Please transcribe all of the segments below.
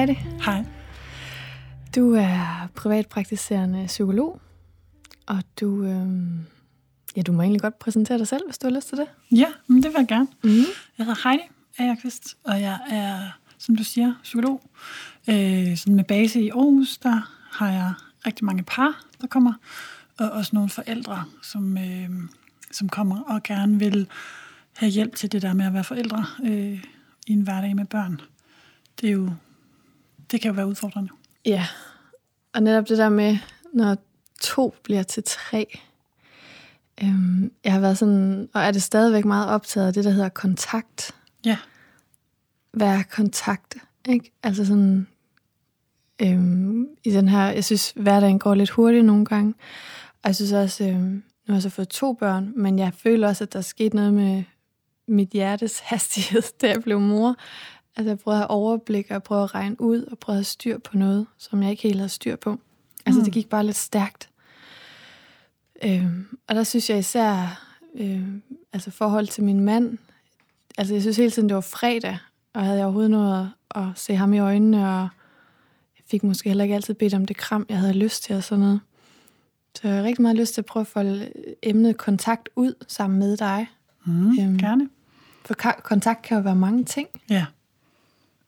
Hej Heidi. Hej. Du er privatpraktiserende psykolog, og du, øhm, ja, du må egentlig godt præsentere dig selv, hvis du har lyst til det. Ja, men det vil jeg gerne. Mm. Jeg hedder Heidi Agerqvist, og jeg er, som du siger, psykolog. Øh, sådan med base i Aarhus, der har jeg rigtig mange par, der kommer, og også nogle forældre, som, øh, som kommer og gerne vil have hjælp til det der med at være forældre øh, i en hverdag med børn. Det er jo, det kan jo være udfordrende. Ja, og netop det der med, når to bliver til tre. Øhm, jeg har været sådan, og er det stadigvæk meget optaget af det, der hedder kontakt. Ja. Hvad er kontakt? Ikke? Altså sådan, øhm, i den her, jeg synes, hverdagen går lidt hurtigt nogle gange. Og jeg synes også, øhm, nu har jeg så fået to børn, men jeg føler også, at der er sket noget med mit hjertes hastighed, da jeg blev mor. Altså jeg prøvede at have overblik, og jeg prøvede at regne ud, og prøvede at have styr på noget, som jeg ikke helt havde styr på. Altså Mm. det gik bare lidt stærkt. Øhm, og der synes jeg især, øhm, altså forhold til min mand, altså jeg synes hele tiden, det var fredag, og havde jeg overhovedet noget at, at se ham i øjnene, og jeg fik måske heller ikke altid bedt om det kram, jeg havde lyst til og sådan noget. Så jeg har rigtig meget lyst til at prøve at folde emnet kontakt ud sammen med dig. Mm, Øhm. Gerne. For kontakt kan jo være mange ting. Ja.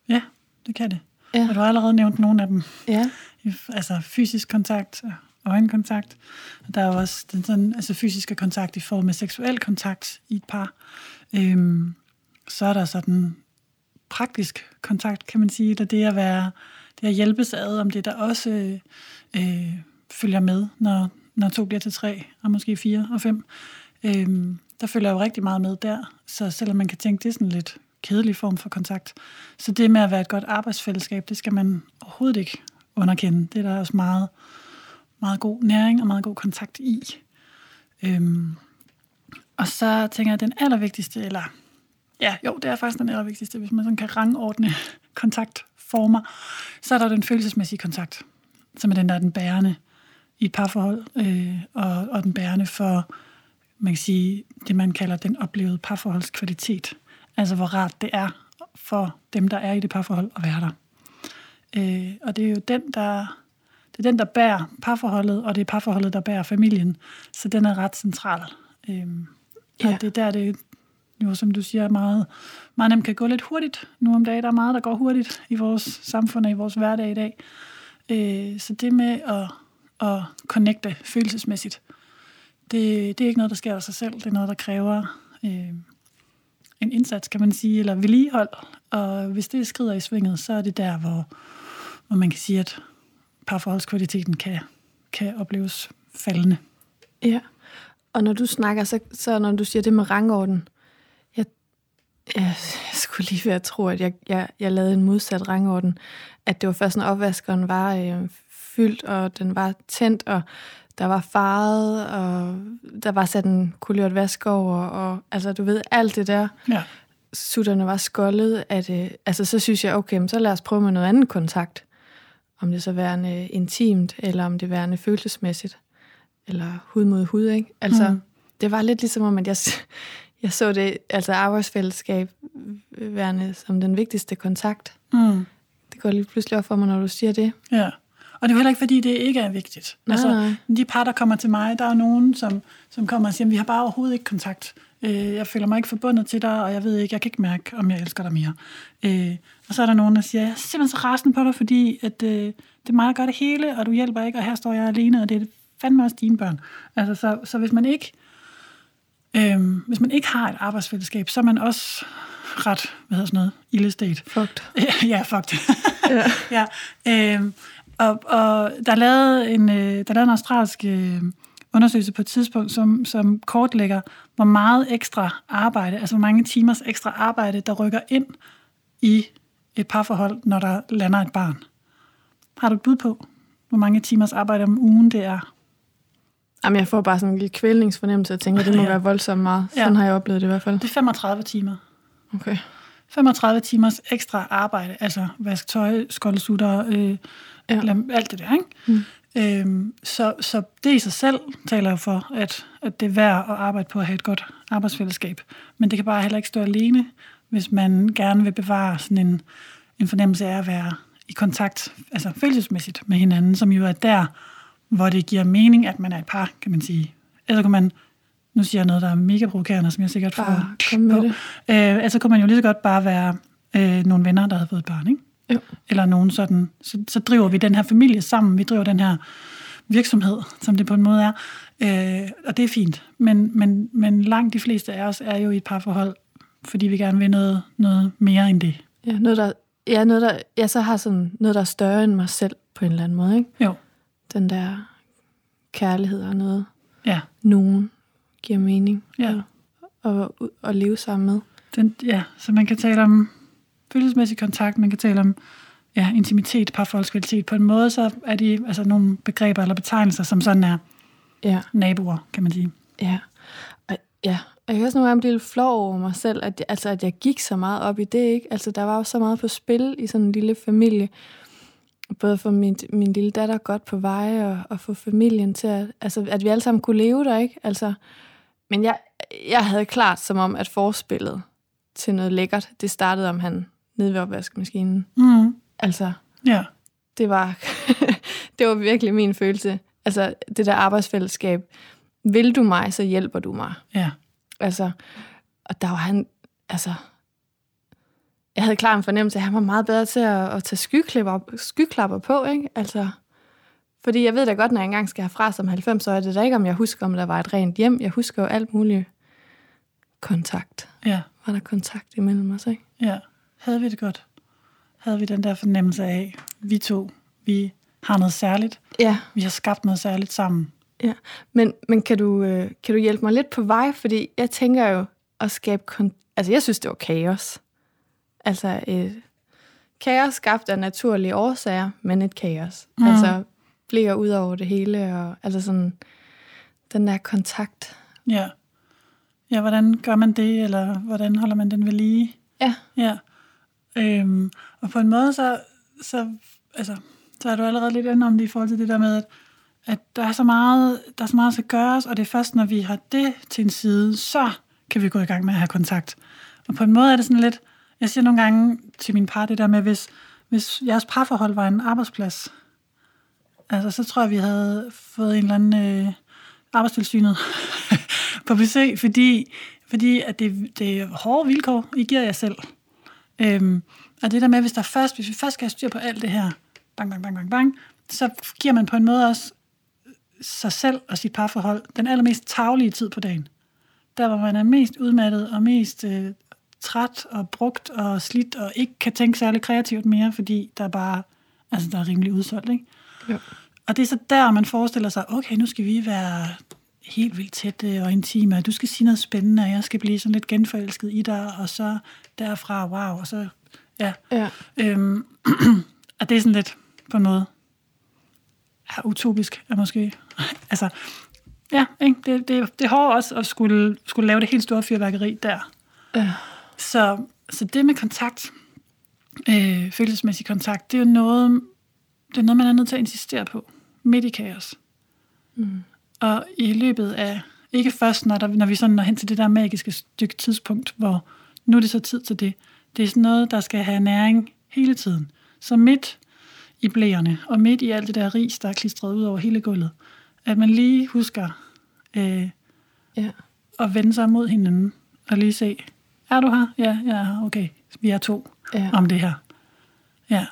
Ja, det kan det. Ja. Og du har allerede nævnt nogle af dem. Ja, altså fysisk kontakt og øjenkontakt. Og der er jo også den sådan, altså fysiske kontakt i form af seksuel kontakt i et par. Øhm, så er der sådan praktisk kontakt, kan man sige, der det at være, det at hjælpes ad, om det der også øh, følger med, når, når to bliver til tre, og måske fire og fem. Øhm, der følger jo rigtig meget med der, så selvom man kan tænke, det er sådan lidt kedelig form for kontakt, så det med at være et godt arbejdsfællesskab, det skal man overhovedet ikke underkende. Det er der også meget, meget god næring og meget god kontakt i. Øhm, og så tænker jeg, at den allervigtigste, eller ja, jo, det er faktisk den allervigtigste, hvis man sådan kan rangordne kontaktformer, så er der den følelsesmæssige kontakt, som er den, der er den bærende i et parforhold, øh, og, og den bærende for, man kan sige, det man kalder den oplevede parforholdskvalitet. Altså hvor rart det er for dem, der er i det parforhold at være der. Øh, og det er jo den, der, det er den, der bærer parforholdet, og det er parforholdet, der bærer familien. Så den er ret central. Øh, Ja. og det er der, det jo, som du siger, meget, meget nemt kan gå lidt hurtigt. Nu om dagen, der er meget, der går hurtigt i vores samfund og i vores hverdag i dag. Øh, så det med at, at connecte følelsesmæssigt, det, det er ikke noget, der sker af sig selv. Det er noget, der kræver øh, en indsats, kan man sige, eller vedligehold. Og hvis det skrider i svinget, så er det der, hvor, hvor man kan sige, at parforholdskvaliteten kan, kan opleves faldende. ja. Og når du snakker, så, så når du siger det med rangorden, jeg, jeg, jeg skulle lige ved at tro, at jeg, jeg, jeg lavede en modsat rangorden. At det var først, når opvaskeren var øh, fyldt, og den var tændt, og der var farvet, og der var sat en kulørt vask over, og altså du ved, alt det der, Ja. sutterne var skoldet, at, øh, altså så synes jeg, okay, så lad os prøve med noget andet kontakt. Om det så værende intimt, eller om det værende følelsesmæssigt, eller hud mod hud, ikke? Altså, Mm. det var lidt ligesom, om at jeg, jeg så det, altså arbejdsfællesskab, værende som den vigtigste kontakt. Mm. Det går lige pludselig op for mig, når du siger det. Ja, og det er jo heller ikke, fordi det ikke er vigtigt. Nej, altså, de par, der kommer til mig, der er nogen, som, som kommer og siger, vi har bare overhovedet ikke kontakt. Øh, jeg føler mig ikke forbundet til dig, og jeg ved ikke, jeg kan ikke mærke, om jeg elsker dig mere. Øh, og så er der nogen, der siger, jeg er simpelthen så rasende på dig, fordi at, øh, det er mig, der gør det hele, og du hjælper ikke, og her står jeg alene, og det er fandme også dine børn. Altså, så, så hvis man ikke Øhm, hvis man ikke har et arbejdsfællesskab, så er man også ret, hvad hedder sådan noget, illestate. Fucked. ja, fuck det. ja. ja. Øhm, og, og der er lavet en, øh, der er lavet en australsk øh, undersøgelse på et tidspunkt, som, som kortlægger, hvor meget ekstra arbejde, altså hvor mange timers ekstra arbejde, der rykker ind i et parforhold, når der lander et barn. Har du et bud på, hvor mange timers arbejde om ugen det er? Jamen, jeg får bare sådan en lille kvælningsfornemmelse, og tænker, at det må Ja. ja. være voldsomt meget. Ja. Sådan har jeg oplevet det i hvert fald. Det er 35 timer. Okay. 35 timers ekstra arbejde, altså vask tøj, skoldesutter, øh, Ja. ja. alt det der, ikke? Mm. Øhm, så, så det i sig selv taler jo for, at, at det er værd at arbejde på at have et godt arbejdsfællesskab. Men det kan bare heller ikke stå alene, hvis man gerne vil bevare sådan en, en fornemmelse af at være i kontakt, altså følelsesmæssigt med hinanden, som jo er der, hvor det giver mening, at man er et par, kan man sige. Eller kan man, nu siger jeg noget, der er mega provokerende, som jeg sikkert får Bare kom med på. det. Øh, altså kunne man jo lige så godt bare være øh, nogle venner, der havde fået et barn, ikke? Jo. Eller nogen sådan, så, så driver vi den her familie sammen, vi driver den her virksomhed, som det på en måde er, øh, og det er fint. Men, men, men langt de fleste af os er jo i et parforhold, fordi vi gerne vil noget, noget mere end det. Ja, noget, der, ja, noget, der, jeg så har sådan noget, der er større end mig selv på en eller anden måde. Ikke? Jo, Den der kærlighed og noget, ja. nogen giver mening Ja. at, at, at leve sammen med. Den, ja, så man kan tale om følelsesmæssig kontakt, man kan tale om ja, intimitet, parforholdskvalitet. På en måde, så er de altså nogle begreber eller betegnelser, som sådan er Ja, naboer, kan man sige. ja. Og, ja. Og jeg kan også nogle gange blive lidt flov over mig selv, at, jeg- altså, at jeg gik så meget op i det. Ikke? Altså, der var jo så meget på spil i sådan en lille familie. Både for min, min lille datter godt på vej, og, og få familien til at... Altså, at vi alle sammen kunne leve der, ikke? Altså, men jeg, jeg havde klart som om, at forspillet til noget lækkert, det startede om han nede ved opvaskemaskinen. Mm. Altså, Ja, det var, det var virkelig min følelse. Altså, det der arbejdsfællesskab. Vil du mig, så hjælper du mig. ja, Altså, og der var han, altså, jeg havde klar en fornemmelse, at han var meget bedre til at, at tage skyklapper, skyklapper på, ikke? Altså, fordi jeg ved da godt, når jeg engang skal herfra som 90 år, er det da ikke, om jeg husker, om der var et rent hjem. Jeg husker jo alt muligt kontakt. ja, Var der kontakt imellem os, ikke? ja. Havde vi det godt? Havde vi den der fornemmelse af, vi to, vi har noget særligt, Ja, vi har skabt noget særligt sammen. Ja, men, men kan, du, øh, kan du hjælpe mig lidt på vej? Fordi jeg tænker jo at skabe... Kon- altså, jeg synes, det var kaos. Altså, et kaos skabt af naturlige årsager, men et kaos. Mm. Altså, bliver ud over det hele, og altså sådan, den der kontakt. Ja. Ja, hvordan gør man det, eller hvordan holder man den ved lige? Ja, Ja. Øhm, og på en måde, så, så, altså, så er du allerede lidt inde om det i forhold til det der med, at, at der, er så meget, der er så meget, der skal gøres, og det er først, når vi har det til en side, så kan vi gå i gang med at have kontakt. Og på en måde er det sådan lidt, jeg siger nogle gange til min par det der med, hvis, hvis jeres parforhold var en arbejdsplads, altså så tror jeg, vi havde fået en eller anden øh, arbejdstilsynet på besøg, fordi, fordi at det, det er hårde vilkår, I giver jer selv. Øhm, og det der med, hvis, der først, hvis vi først skal have styr på alt det her, bang, bang, bang, bang, bang, så giver man på en måde også sig selv og sit parforhold den allermest taglige tid på dagen. Der, hvor man er mest udmattet og mest øh, træt og brugt og slidt og ikke kan tænke særlig kreativt mere, fordi der er bare, altså der er rimelig udsolgt, ikke? Jo. Og det er så der, man forestiller sig, okay, nu skal vi være helt vildt tætte og intime, og du skal sige noget spændende, og jeg skal blive sådan lidt genforelsket i dig, og så derfra, wow, og så, ja. ja, Øhm, og det er sådan lidt, på en måde, ja, utopisk er måske, altså, ja, ikke? Det, det, det er hårdt også at skulle, skulle lave det helt store fyrværkeri der. ja, Så, så det med kontakt, øh, følelsesmæssig kontakt, det er jo noget, det er noget, man er nødt til at insistere på, midt i kaos. mm. Og i løbet af, ikke først, når, der, når vi sådan når hen til det der magiske stykke tidspunkt, hvor nu er det så tid til det. Det er sådan noget, der skal have næring hele tiden. Så midt i blæerne, og midt i alt det der ris, der er klistret ud over hele gulvet, at man lige husker øh, ja, at vende sig mod hinanden, og lige se, er du her? Ja, jeg er her. Okay, vi er to ja. om det her. Ja,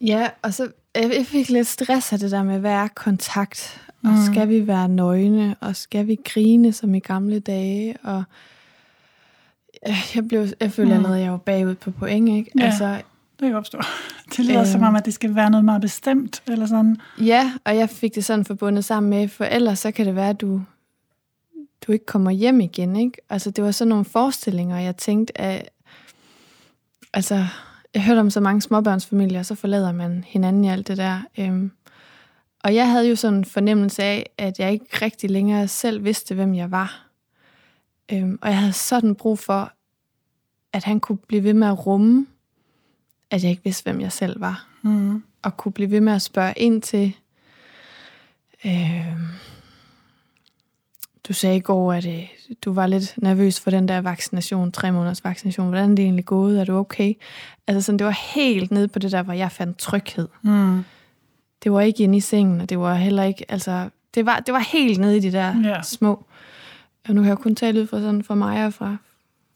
Ja, og så jeg fik lidt stress af det der med, hvad er kontakt? Og Mm. skal vi være nøgne? Og skal vi grine som i gamle dage? Og jeg, blev, jeg følte Mm. allerede, at jeg var bagud på point, ikke? Ja. Altså, det kan jeg opstå. Det lyder Øhm. som om, at det skal være noget meget bestemt, eller sådan. ja, og jeg fik det sådan forbundet sammen med, for ellers så kan det være, at du, du ikke kommer hjem igen, ikke? Altså, det var sådan nogle forestillinger, jeg tænkte, at altså, jeg hørte om så mange småbørnsfamilier, så forlader man hinanden i alt det der. Øhm, og jeg havde jo sådan en fornemmelse af, at jeg ikke rigtig længere selv vidste, hvem jeg var. Øhm, og jeg havde sådan brug for, at han kunne blive ved med at rumme, at jeg ikke vidste, hvem jeg selv var. Mm. Og kunne blive ved med at spørge ind til, øh, du sagde i går, at øh, du var lidt nervøs for den der vaccination, tre måneders vaccination. Hvordan er det egentlig gået? Er du okay? Altså sådan, det var helt nede på det der, hvor jeg fandt tryghed. Mm. Det var ikke inde i sengen, og det var heller ikke, altså, det var, det var helt nede i de der Ja. små. Og nu kan jeg kun tale ud fra sådan for mig og fra,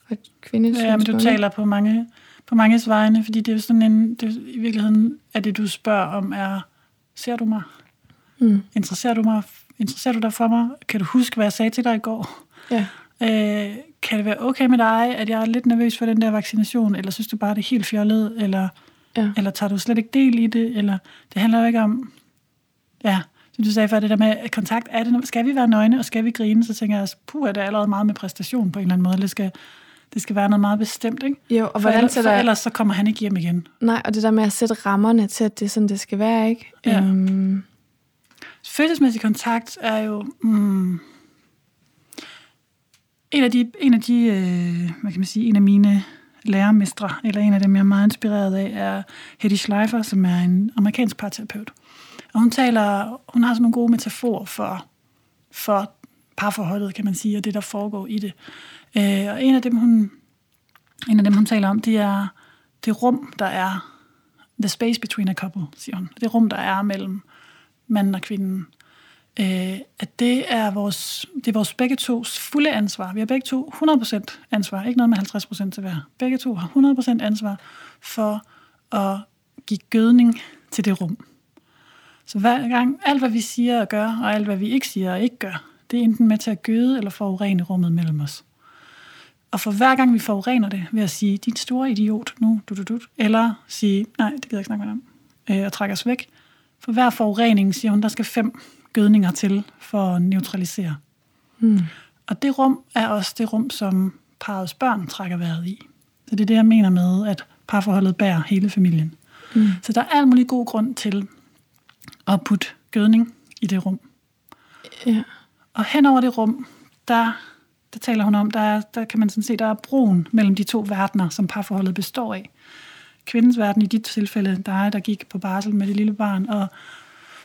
fra kvindes Ja, men du taler på mange, på manges vegne, fordi det er jo sådan en, det, i virkeligheden er det, du spørger om, er, ser du mig? Mm. Interesserer du mig? Interesserer du dig for mig? Kan du huske, hvad jeg sagde til dig i går? Ja. Øh, kan det være okay med dig, at jeg er lidt nervøs for den der vaccination, eller synes du bare, det er helt fjollet, eller, Ja. eller tager du slet ikke del i det, eller det handler jo ikke om, ja, du sagde før, det der med kontakt, er det, skal vi være nøgne, og skal vi grine, så tænker jeg, altså, puh, er det allerede meget med præstation på en eller anden måde, det skal, det skal være noget meget bestemt, ikke? Jo, og For, hvordan ellers, for sætter ellers så kommer han ikke hjem igen. Nej, og det der med at sætte rammerne til, at det er sådan, det skal være, ikke? Ja. Øhm, Følelsesmæssig kontakt er jo mm, en af de, en af de øh, hvad kan man sige, en af mine lærermestre, eller en af dem, jeg er meget inspireret af, er Hedy Schleifer, som er en amerikansk parterapeut. Og hun taler, hun har sådan nogle gode metaforer for, for parforholdet, kan man sige, og det, der foregår i det. Øh, og en af dem, hun, en af dem, hun taler om, det er det rum, der er the space between a couple, siger hun. Det rum, der er mellem manden og kvinden. Øh, at det er, vores, det er vores begge tos fulde ansvar. Vi har begge to 100% ansvar, ikke noget med 50% til hver. Begge to har 100% ansvar for at give gødning til det rum. Så hver gang, alt hvad vi siger og gør, og alt hvad vi ikke siger og ikke gør, det er enten med til at gøde eller forurene rummet mellem os. Og for hver gang vi forurener det ved at sige, din store idiot nu, du, du, du, eller sige, nej, det gider jeg ikke snakke med dig om, øh, og trække os væk. For hver forurening, siger hun, der skal fem gødninger til for at neutralisere. mm, Og det rum er også det rum, som parets børn trækker vejret i. Så det er det, jeg mener med, at parforholdet bærer hele familien. mm, Så der er alt mulig god grund til at putte gødning i det rum. ja. Og hen over det rum, der, der taler hun om, der, er, der kan man sådan se, der er broen mellem de to verdener, som parforholdet består af. Kvindens verden i dit tilfælde, dig, der gik på barsel med det lille barn, og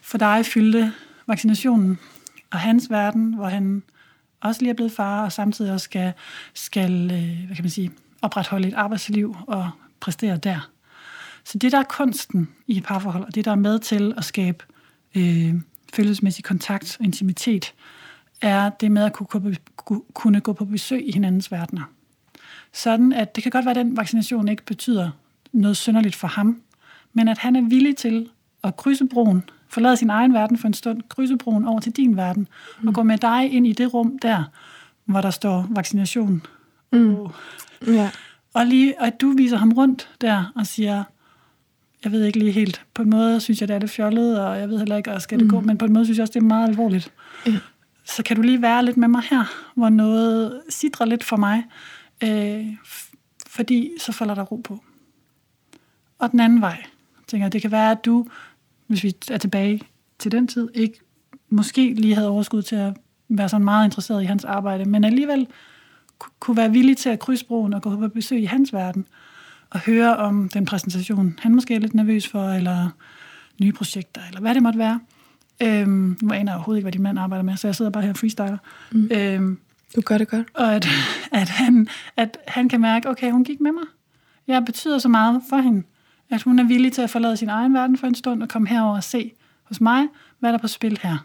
for dig fyldte vaccinationen. Og hans verden, hvor han også lige er blevet far, og samtidig også skal, skal øh, hvad kan man sige, opretholde et arbejdsliv og præstere der. Så det, der er kunsten i et parforhold, og det, der er med til at skabe øh, følelsesmæssig kontakt og intimitet, er det med at kunne, kunne- kunne- kunne gå på besøg i hinandens verdener. Sådan at det kan godt være, at den vaccination ikke betyder noget synderligt for ham, men at han er villig til at krydse broen, forlade sin egen verden for en stund, krydse broen over til din verden, mm. og gå med dig ind i det rum der, hvor der står vaccination. Mm. Oh. ja. Og lige, og at du viser ham rundt der og siger, jeg ved ikke lige helt, på en måde synes jeg, det er lidt fjollet, og jeg ved heller ikke, og skal det Mm. gå, men på en måde synes jeg også, det er meget alvorligt. Ja. Så kan du lige være lidt med mig her, hvor noget sidder lidt for mig, øh, fordi så falder der ro på. Og den anden vej, tænker jeg, det kan være, at du, hvis vi er tilbage til den tid, ikke måske lige havde overskud til at være sådan meget interesseret i hans arbejde, men alligevel ku- kunne være villig til at krydse broen og gå på besøg i hans verden, og høre om den præsentation, han måske er lidt nervøs for, eller nye projekter, eller hvad det måtte være. Øhm, nu aner jeg overhovedet ikke, hvad din mand arbejder med, så jeg sidder bare her og freestyler. Mm. Øhm, Du gør det godt. og at, at, han, at han kan mærke, okay, hun gik med mig. Jeg betyder så meget for hende, at hun er villig til at forlade sin egen verden for en stund og komme herover og se hos mig, hvad der er på spil her.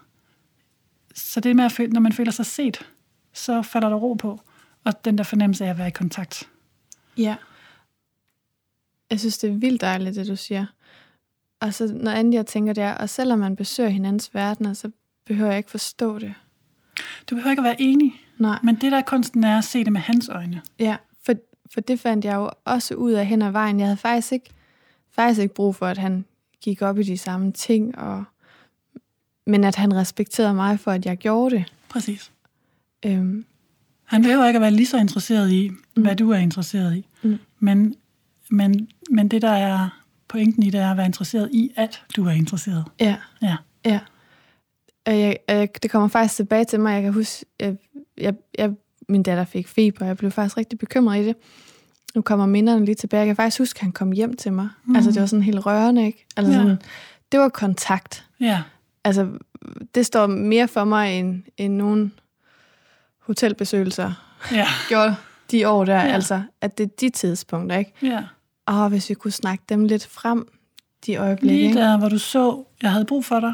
Så det med, at føle, når man føler sig set, så falder der ro på. Og den der fornemmelse af at være i kontakt. Ja. Jeg synes, det er vildt dejligt, det du siger. Og så noget andet, jeg tænker, det er, og selvom man besøger hinandens verdener, så behøver jeg ikke forstå det. Du behøver ikke at være enig, Nej. men det der er kunsten er at se det med hans øjne. Ja, for, for det fandt jeg jo også ud af hen ad vejen. Jeg havde faktisk ikke, faktisk ikke brug for, at han gik op i de samme ting, og, men at han respekterede mig for, at jeg gjorde det. Præcis. Øhm, Han behøver ikke at være lige så interesseret i, Mm. hvad du er interesseret i. Mm. Men, men, men det, der er pointen i det, er at være interesseret i, at du er interesseret. ja, Ja. ja. Og jeg, jeg, det kommer faktisk tilbage til mig. Jeg kan huske, jeg, jeg, jeg, min datter fik feber, og jeg blev faktisk rigtig bekymret i det. Nu kommer minderne lige tilbage. Jeg kan faktisk huske, at han kom hjem til mig. Mm. Altså, det var sådan helt rørende, ikke? Altså, Ja. sådan, det var kontakt. Ja. altså, det står mere for mig end, end nogen hotelbesøgelser Ja. gjorde de år der, Ja. altså, at det er de tidspunkter, ikke? ja. Og hvis vi kunne snakke dem lidt frem, de øjeblikke, Lige ikke? der, hvor du så, jeg havde brug for dig,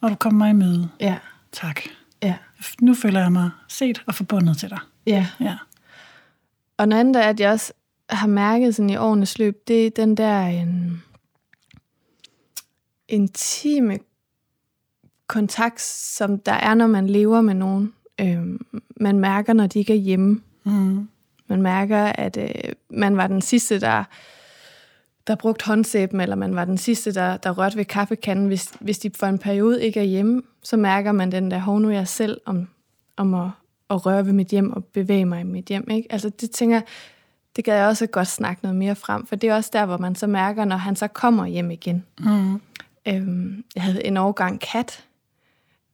og du kom mig i møde. Ja, Tak. ja, Nu føler jeg mig set og forbundet til dig. ja. Ja. Og noget andet er, at jeg også har mærket sådan i årenes løb, det er den der en, intime kontakt, som der er, når man lever med nogen. Øhm, man mærker, når de ikke er hjemme. Mm. Man mærker, at øh, man var den sidste, der, der brugte håndsæben, eller man var den sidste, der, der rørte ved kaffekanden. Hvis, hvis de for en periode ikke er hjemme, så mærker man den der, hov, nu jeg selv om, om at, at røre ved mit hjem og bevæge mig i mit hjem. Ikke? Altså det tænker det gad jeg også godt snakke noget mere frem, for det er også der, hvor man så mærker, når han så kommer hjem igen. Mm. Øhm, jeg havde en årgang kat,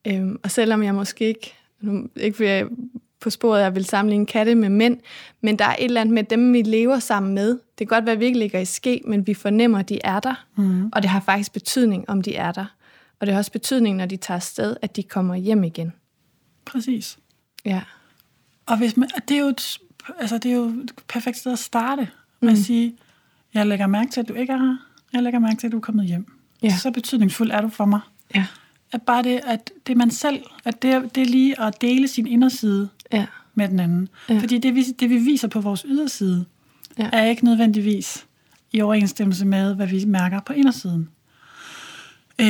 øhm, og selvom jeg måske ikke, nu, ikke vil jeg på sporet, jeg vil sammenligne katte med mænd, men der er et eller andet med dem, vi lever sammen med. Det kan godt være, at vi ikke ligger i ske, men vi fornemmer, at de er der, Mm. og det har faktisk betydning, om de er der. Og det har også betydning, når de tager afsted, at de kommer hjem igen. Præcis. Ja. Og hvis man, det, er jo et, altså det er jo et perfekt sted at starte med Mm. at sige, jeg lægger mærke til, at du ikke er her. Jeg lægger mærke til, at du er kommet hjem. Ja. Så betydningsfuld er du for mig. Ja. At bare det, at det er man selv, at det, det er lige at dele sin inderside Ja. med den anden. Ja. Fordi det vi, det, vi viser på vores yderside, Ja. er ikke nødvendigvis i overensstemmelse med, hvad vi mærker på indersiden. Øh,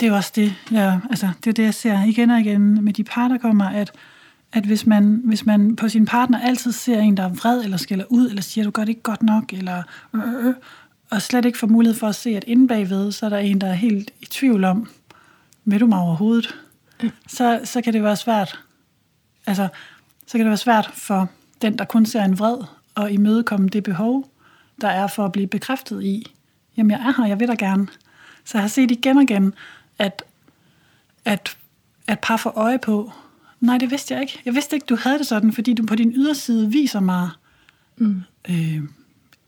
det er jo også det, jeg, altså, det er det, jeg ser igen og igen med de par, der kommer, at, at hvis, man, hvis man på sin partner altid ser en, der er vred, eller skælder ud, eller siger, du gør det ikke godt nok, eller øh, øh, og slet ikke får mulighed for at se, at inde bagved, så er der en, der er helt i tvivl om, vil du mig overhovedet? Så, så kan det være svært. Altså, så kan det være svært for den, der kun ser en vred, og imødekomme det behov, der er for at blive bekræftet i, jamen jeg er her, jeg vil da gerne. Så jeg har set igen og igen, at, at, at par får øje på, nej, det vidste jeg ikke. Jeg vidste ikke, du havde det sådan, fordi du på din yderside viser mig Mm. øh,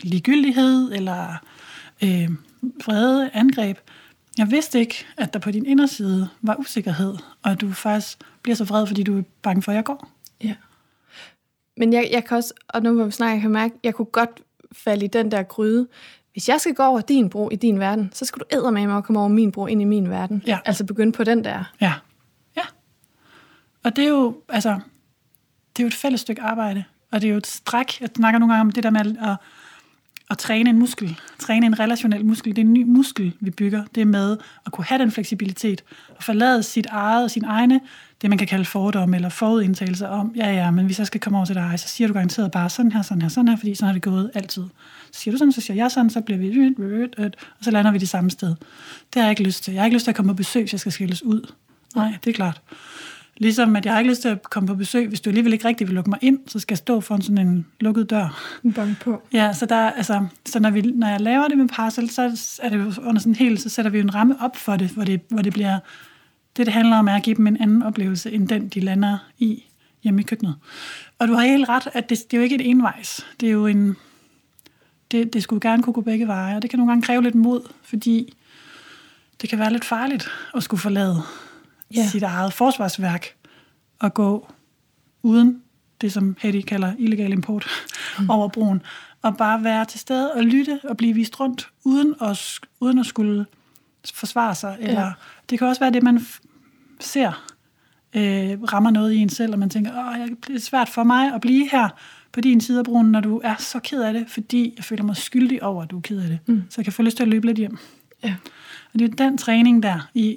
ligegyldighed eller øh, vrede angreb. Jeg vidste ikke, at der på din inderside var usikkerhed, og at du faktisk bliver så vred, fordi du er bange for, at jeg går. Ja. Men jeg, jeg kan også, og nu hvor vi snakker, jeg kan mærke, jeg kunne godt falde i den der gryde. Hvis jeg skal gå over din bro i din verden, så skal du æde med mig at komme over min bro ind i min verden. Ja. Altså begynde på den der. Ja. Og det er jo, altså, det er jo et fælles stykke arbejde, og det er jo et stræk. Jeg snakker nogle gange om det der med at, at træne en muskel, træne en relationel muskel. Det er en ny muskel, vi bygger. Det er med at kunne have den fleksibilitet, og forlade sit eget, sin egne, det man kan kalde fordomme eller forudindtagelser om, ja ja, men hvis jeg skal komme over til dig, så siger du garanteret bare sådan her, sådan her, sådan her, fordi sådan har det gået altid. Så siger du sådan, så siger jeg sådan, så bliver vi, og så lander vi det samme sted. Det har jeg ikke lyst til. Jeg har ikke lyst til at komme på besøg, hvis jeg skal skilles ud. Nej, det er klart. Ligesom at jeg har ikke lyst til at komme på besøg, hvis du alligevel ikke rigtig vil lukke mig ind, så skal jeg stå foran sådan en lukket dør. Bange på. Ja, så, der, altså, så når, vi, når jeg laver det med parcel, så er det jo under sådan helt, så sætter vi jo en ramme op for det, hvor det, hvor det bliver, det det handler om er at give dem en anden oplevelse, end den de lander i hjemme i køkkenet. Og du har helt ret, at det, det er jo ikke et envejs. Det er jo en, det, det skulle gerne kunne gå begge veje, og det kan nogle gange kræve lidt mod, fordi det kan være lidt farligt at skulle forlade Ja. sit eget forsvarsværk og gå uden det, som Hedy kalder illegal import mm. over broen, og bare være til stede og lytte og blive vist rundt, uden at, uden at skulle forsvare sig. Eller, Ja. Det kan også være det, man ser, øh, rammer noget i en selv, og man tænker, Åh, det er svært for mig at blive her på din side af broen, når du er så ked af det, fordi jeg føler mig skyldig over, at du er ked af det. Mm. Så jeg kan få lyst til at løbe lidt hjem. Ja. Og det er den træning der i,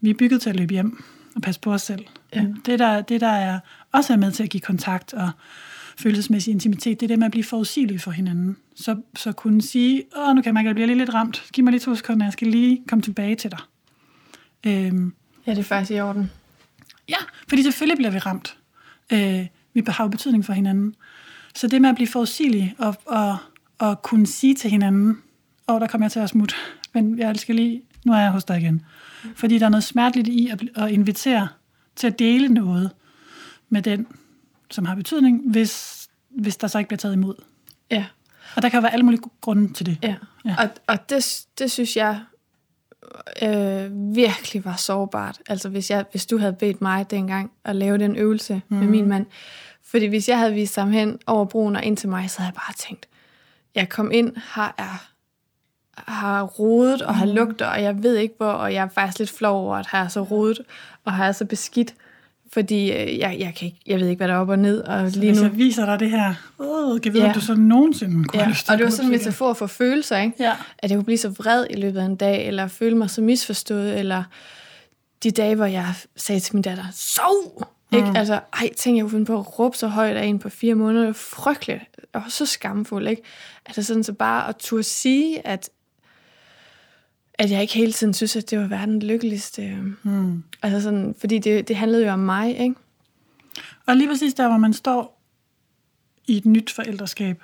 vi er bygget til at løbe hjem og passe på os selv. Ja. Det, der, det, der er også er med til at give kontakt og følelsesmæssig intimitet, det er det med at blive forudsigelige for hinanden. Så, så kunne sige, åh, nu kan jeg mærke, at jeg bliver lige lidt ramt. Giv mig lige to sekunder, jeg skal lige komme tilbage til dig. Øhm, Ja, det er faktisk i orden. Ja, fordi selvfølgelig bliver vi ramt. Øh, vi har jo betydning for hinanden. Så det med at blive forudsigelig og, og, og kunne sige til hinanden, åh, oh, der kommer jeg til at smutte, men jeg skal lige, nu er jeg hos dig igen. Fordi der er noget smerteligt i at, at invitere til at dele noget med den, som har betydning, hvis, hvis der så ikke bliver taget imod. Ja. Og der kan være alle mulige grunde til det. Ja. Ja. Og, og det, det synes jeg øh, virkelig var sårbart. Altså hvis, jeg, hvis du havde bedt mig dengang at lave den øvelse mm. med min mand. Fordi hvis jeg havde vist ham hen over broen og ind til mig, så havde jeg bare tænkt, jeg kom ind, har er har rodet og har lugter, og jeg ved ikke hvor, og jeg er faktisk lidt flov over, at har jeg så rodet, og har jeg så beskidt, fordi øh, jeg, jeg, kan ikke, jeg ved ikke, hvad der er op og ned. Og Så lige hvis nu, jeg viser dig det her, øh, kan vide, Ja. du så nogensinde kunne ja, have lyst til og det var sådan en og metafor for følelser, ikke? Ja. at jeg kunne blive så vred i løbet af en dag, eller føle mig så misforstået, eller de dage, hvor jeg sagde til min datter, sov! Mm. Ikke? Altså, ej, tænk, jeg kunne finde på at råbe så højt af en på fire måneder. Det var frygteligt. Var så skamfuld, ikke? Altså sådan så bare at turde sige, at, at jeg ikke hele tiden synes, at det var verdens lykkeligste. Mm. Altså sådan, fordi det, det handlede jo om mig, ikke? Og lige præcis der, hvor man står i et nyt forældreskab,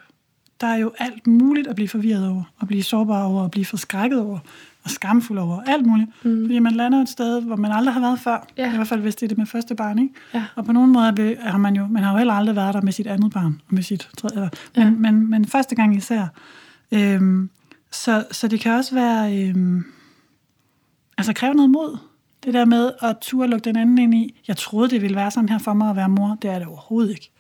der er jo alt muligt at blive forvirret over, at blive sårbar over, at blive forskrækket over, og skamfuld over, alt muligt. Mm. Fordi man lander et sted, hvor man aldrig har været før. Ja. I hvert fald, hvis det er det med første barn, ikke? Ja. Og på nogen måde har man jo, man har jo heller aldrig været der med sit andet barn, og med sit tredje, eller, men, Ja. men, men første gang især. Øhm, så, så det kan også være, øhm, altså kræve noget mod. Det der med at turde lukke den anden ind i, jeg troede, det ville være sådan her for mig at være mor, det er det overhovedet ikke.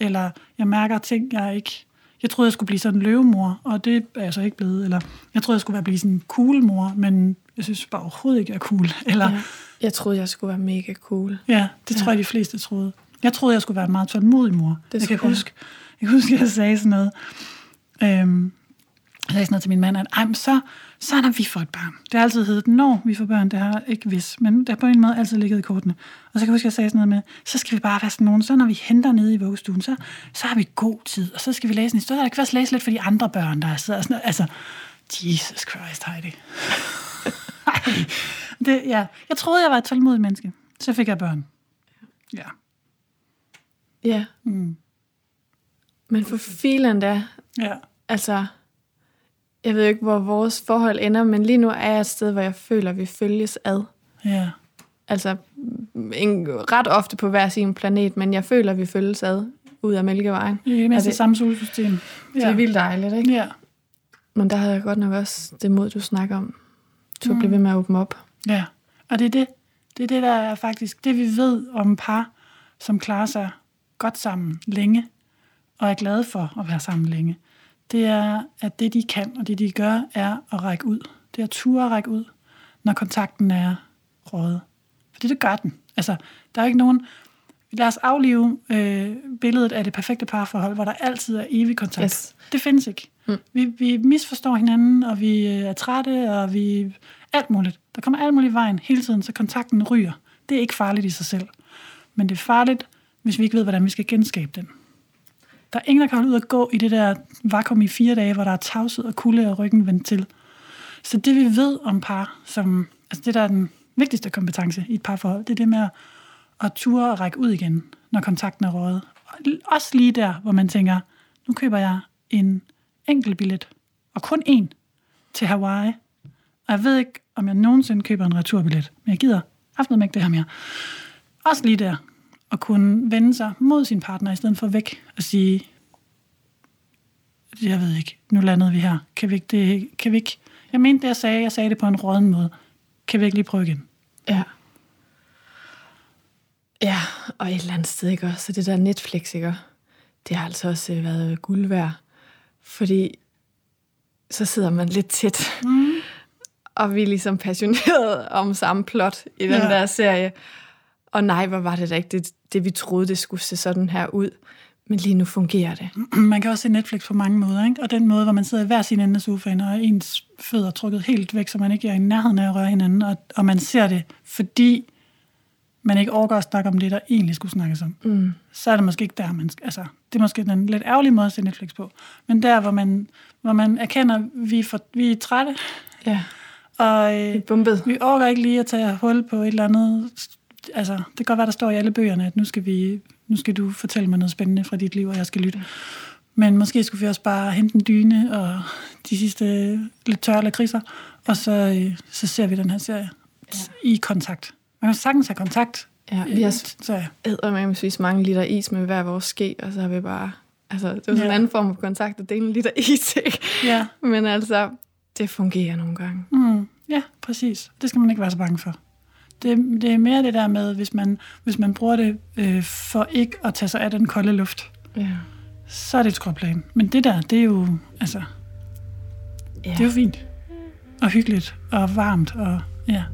Eller jeg mærker ting, jeg ikke... Jeg troede, jeg skulle blive sådan en løvemor, og det er jeg så ikke blevet. Eller jeg troede, jeg skulle være blive sådan en cool mor, men jeg synes bare overhovedet ikke, jeg er cool. Eller, Ja. Jeg troede, jeg skulle være mega cool. Ja, det Ja. tror jeg, de fleste troede. Jeg troede, jeg skulle være en meget tålmodig mor. Det jeg kan skulle- huske, jeg kan huske, at jeg sagde sådan noget. Øhm, jeg sagde sådan noget til min mand, at Ej, men så, så når vi får et barn. Det har altid heddet, når vi får børn, det har ikke hvis, men det har på en måde altid ligget i kortene. Og så kan jeg huske, at jeg sagde sådan noget med, så skal vi bare være sådan nogen, så når vi henter nede i vuggestuen, så, så har vi god tid, og så skal vi læse en historie. Jeg kan også læse lidt for de andre børn, der sidder og sådan noget. Altså, Jesus Christ, Heidi. Det, ja. Jeg troede, jeg var et tålmodigt menneske. Så fik jeg børn. Ja. Ja. Mm. Men for filen da, Ja. altså, jeg ved ikke, hvor vores forhold ender, men lige nu er jeg et sted, hvor jeg føler, at vi følges ad. Ja. Altså, en, ret ofte på hver sin planet, men jeg føler, vi følges ad ud af Mælkevejen. Det mest Er det det- samme solsystem. Ja. Det er vildt dejligt, ikke? Ja. Men der havde jeg godt nok også det mod, du snakker om. Du. Mm. blive ved med at åbne op. Ja. Og det er det, det er det, der er faktisk det, vi ved om par, som klarer sig godt sammen længe, og er glade for at være sammen længe. Det er, at det, de kan, og det, de gør, er at række ud. Det er at ture at række ud, når kontakten er røget. For det gør den. Altså, der er ikke nogen... Lad os aflive øh, billedet af det perfekte parforhold, hvor der altid er evig kontakt. Yes. Det findes ikke. Mm. Vi, vi misforstår hinanden, og vi øh, er trætte, og vi... Alt muligt. Der kommer alt muligt i vejen hele tiden, så kontakten ryger. Det er ikke farligt i sig selv. Men det er farligt, hvis vi ikke ved, hvordan vi skal genskabe den. Der er ingen, der kan holde ud at gå i det der vakuum i fire dage, hvor der er tavshed og kulde og ryggen vendt til. Så det vi ved om par, som, altså det der er den vigtigste kompetence i et parforhold, det er det med at, at ture og række ud igen, når kontakten er røget. Og Også lige der, hvor man tænker, nu køber jeg en enkelt billet, og kun en til Hawaii. Og jeg ved ikke, om jeg nogensinde køber en returbillet, men jeg gider aften ikke det her mere. Også lige der, at kunne vende sig mod sin partner, i stedet for væk og sige, jeg ved ikke, nu landede vi her. Kan vi ikke, det, kan vi ikke, jeg mente det, jeg sagde, jeg sagde det på en råden måde. Kan vi ikke lige prøve igen? Ja. Ja, og et eller andet sted, ikke også? Så det der Netflix, ikke? Det har altså også øh, været guld værd. Fordi så sidder man lidt tæt, Mm. og vi er ligesom passionerede om samme plot i den Ja. der serie. Og nej, hvor var det da ikke det, det, vi troede, det skulle se sådan her ud. Men lige nu fungerer det. Man kan også se Netflix på mange måder, ikke? Og den måde, hvor man sidder i hver sin ende af sofaen, og ens fødder trukket helt væk, så man ikke er i nærheden af at røre hinanden, og, og man ser det, fordi man ikke overgår at snakke om det, der egentlig skulle snakkes om. Mm. Så er det måske ikke der, man skal, altså, det er måske den lidt ærgerlige måde at se Netflix på. Men der, hvor man, hvor man erkender, at vi er, for, vi er trætte, Ja, og det er øh, bumpet. vi overgår ikke lige at tage hul på et eller andet. Altså, det kan godt være, der står i alle bøgerne, at nu skal, vi, nu skal du fortælle mig noget spændende fra dit liv, og jeg skal lytte. Men måske skulle vi også bare hente en dyne og de sidste lidt tørre lakridser, og så, øh, så ser vi den her serie ja. i kontakt. Man kan sagtens have kontakt. Ja, vi har så, eddermamesvis mange liter is med hver vores ske, og så har vi bare... Altså, det var sådan Ja. en anden form for kontakt, at dele en liter is, ikke? ja. Men altså, det fungerer nogle gange. Mm. Ja, præcis. Det skal man ikke være så bange for. Det, det er mere det der med, hvis man, hvis man bruger det øh, for ikke at tage sig af den kolde luft, Ja. så er det et skråplan. Men det der, det er jo, altså, ja. det er jo fint. Og hyggeligt, og varmt, og ja.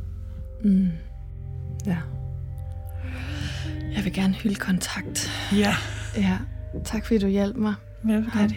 Mm. Ja. Jeg vil gerne hylde kontakt. Ja, Ja. Tak fordi du hjalp mig. velkommen. Heidi.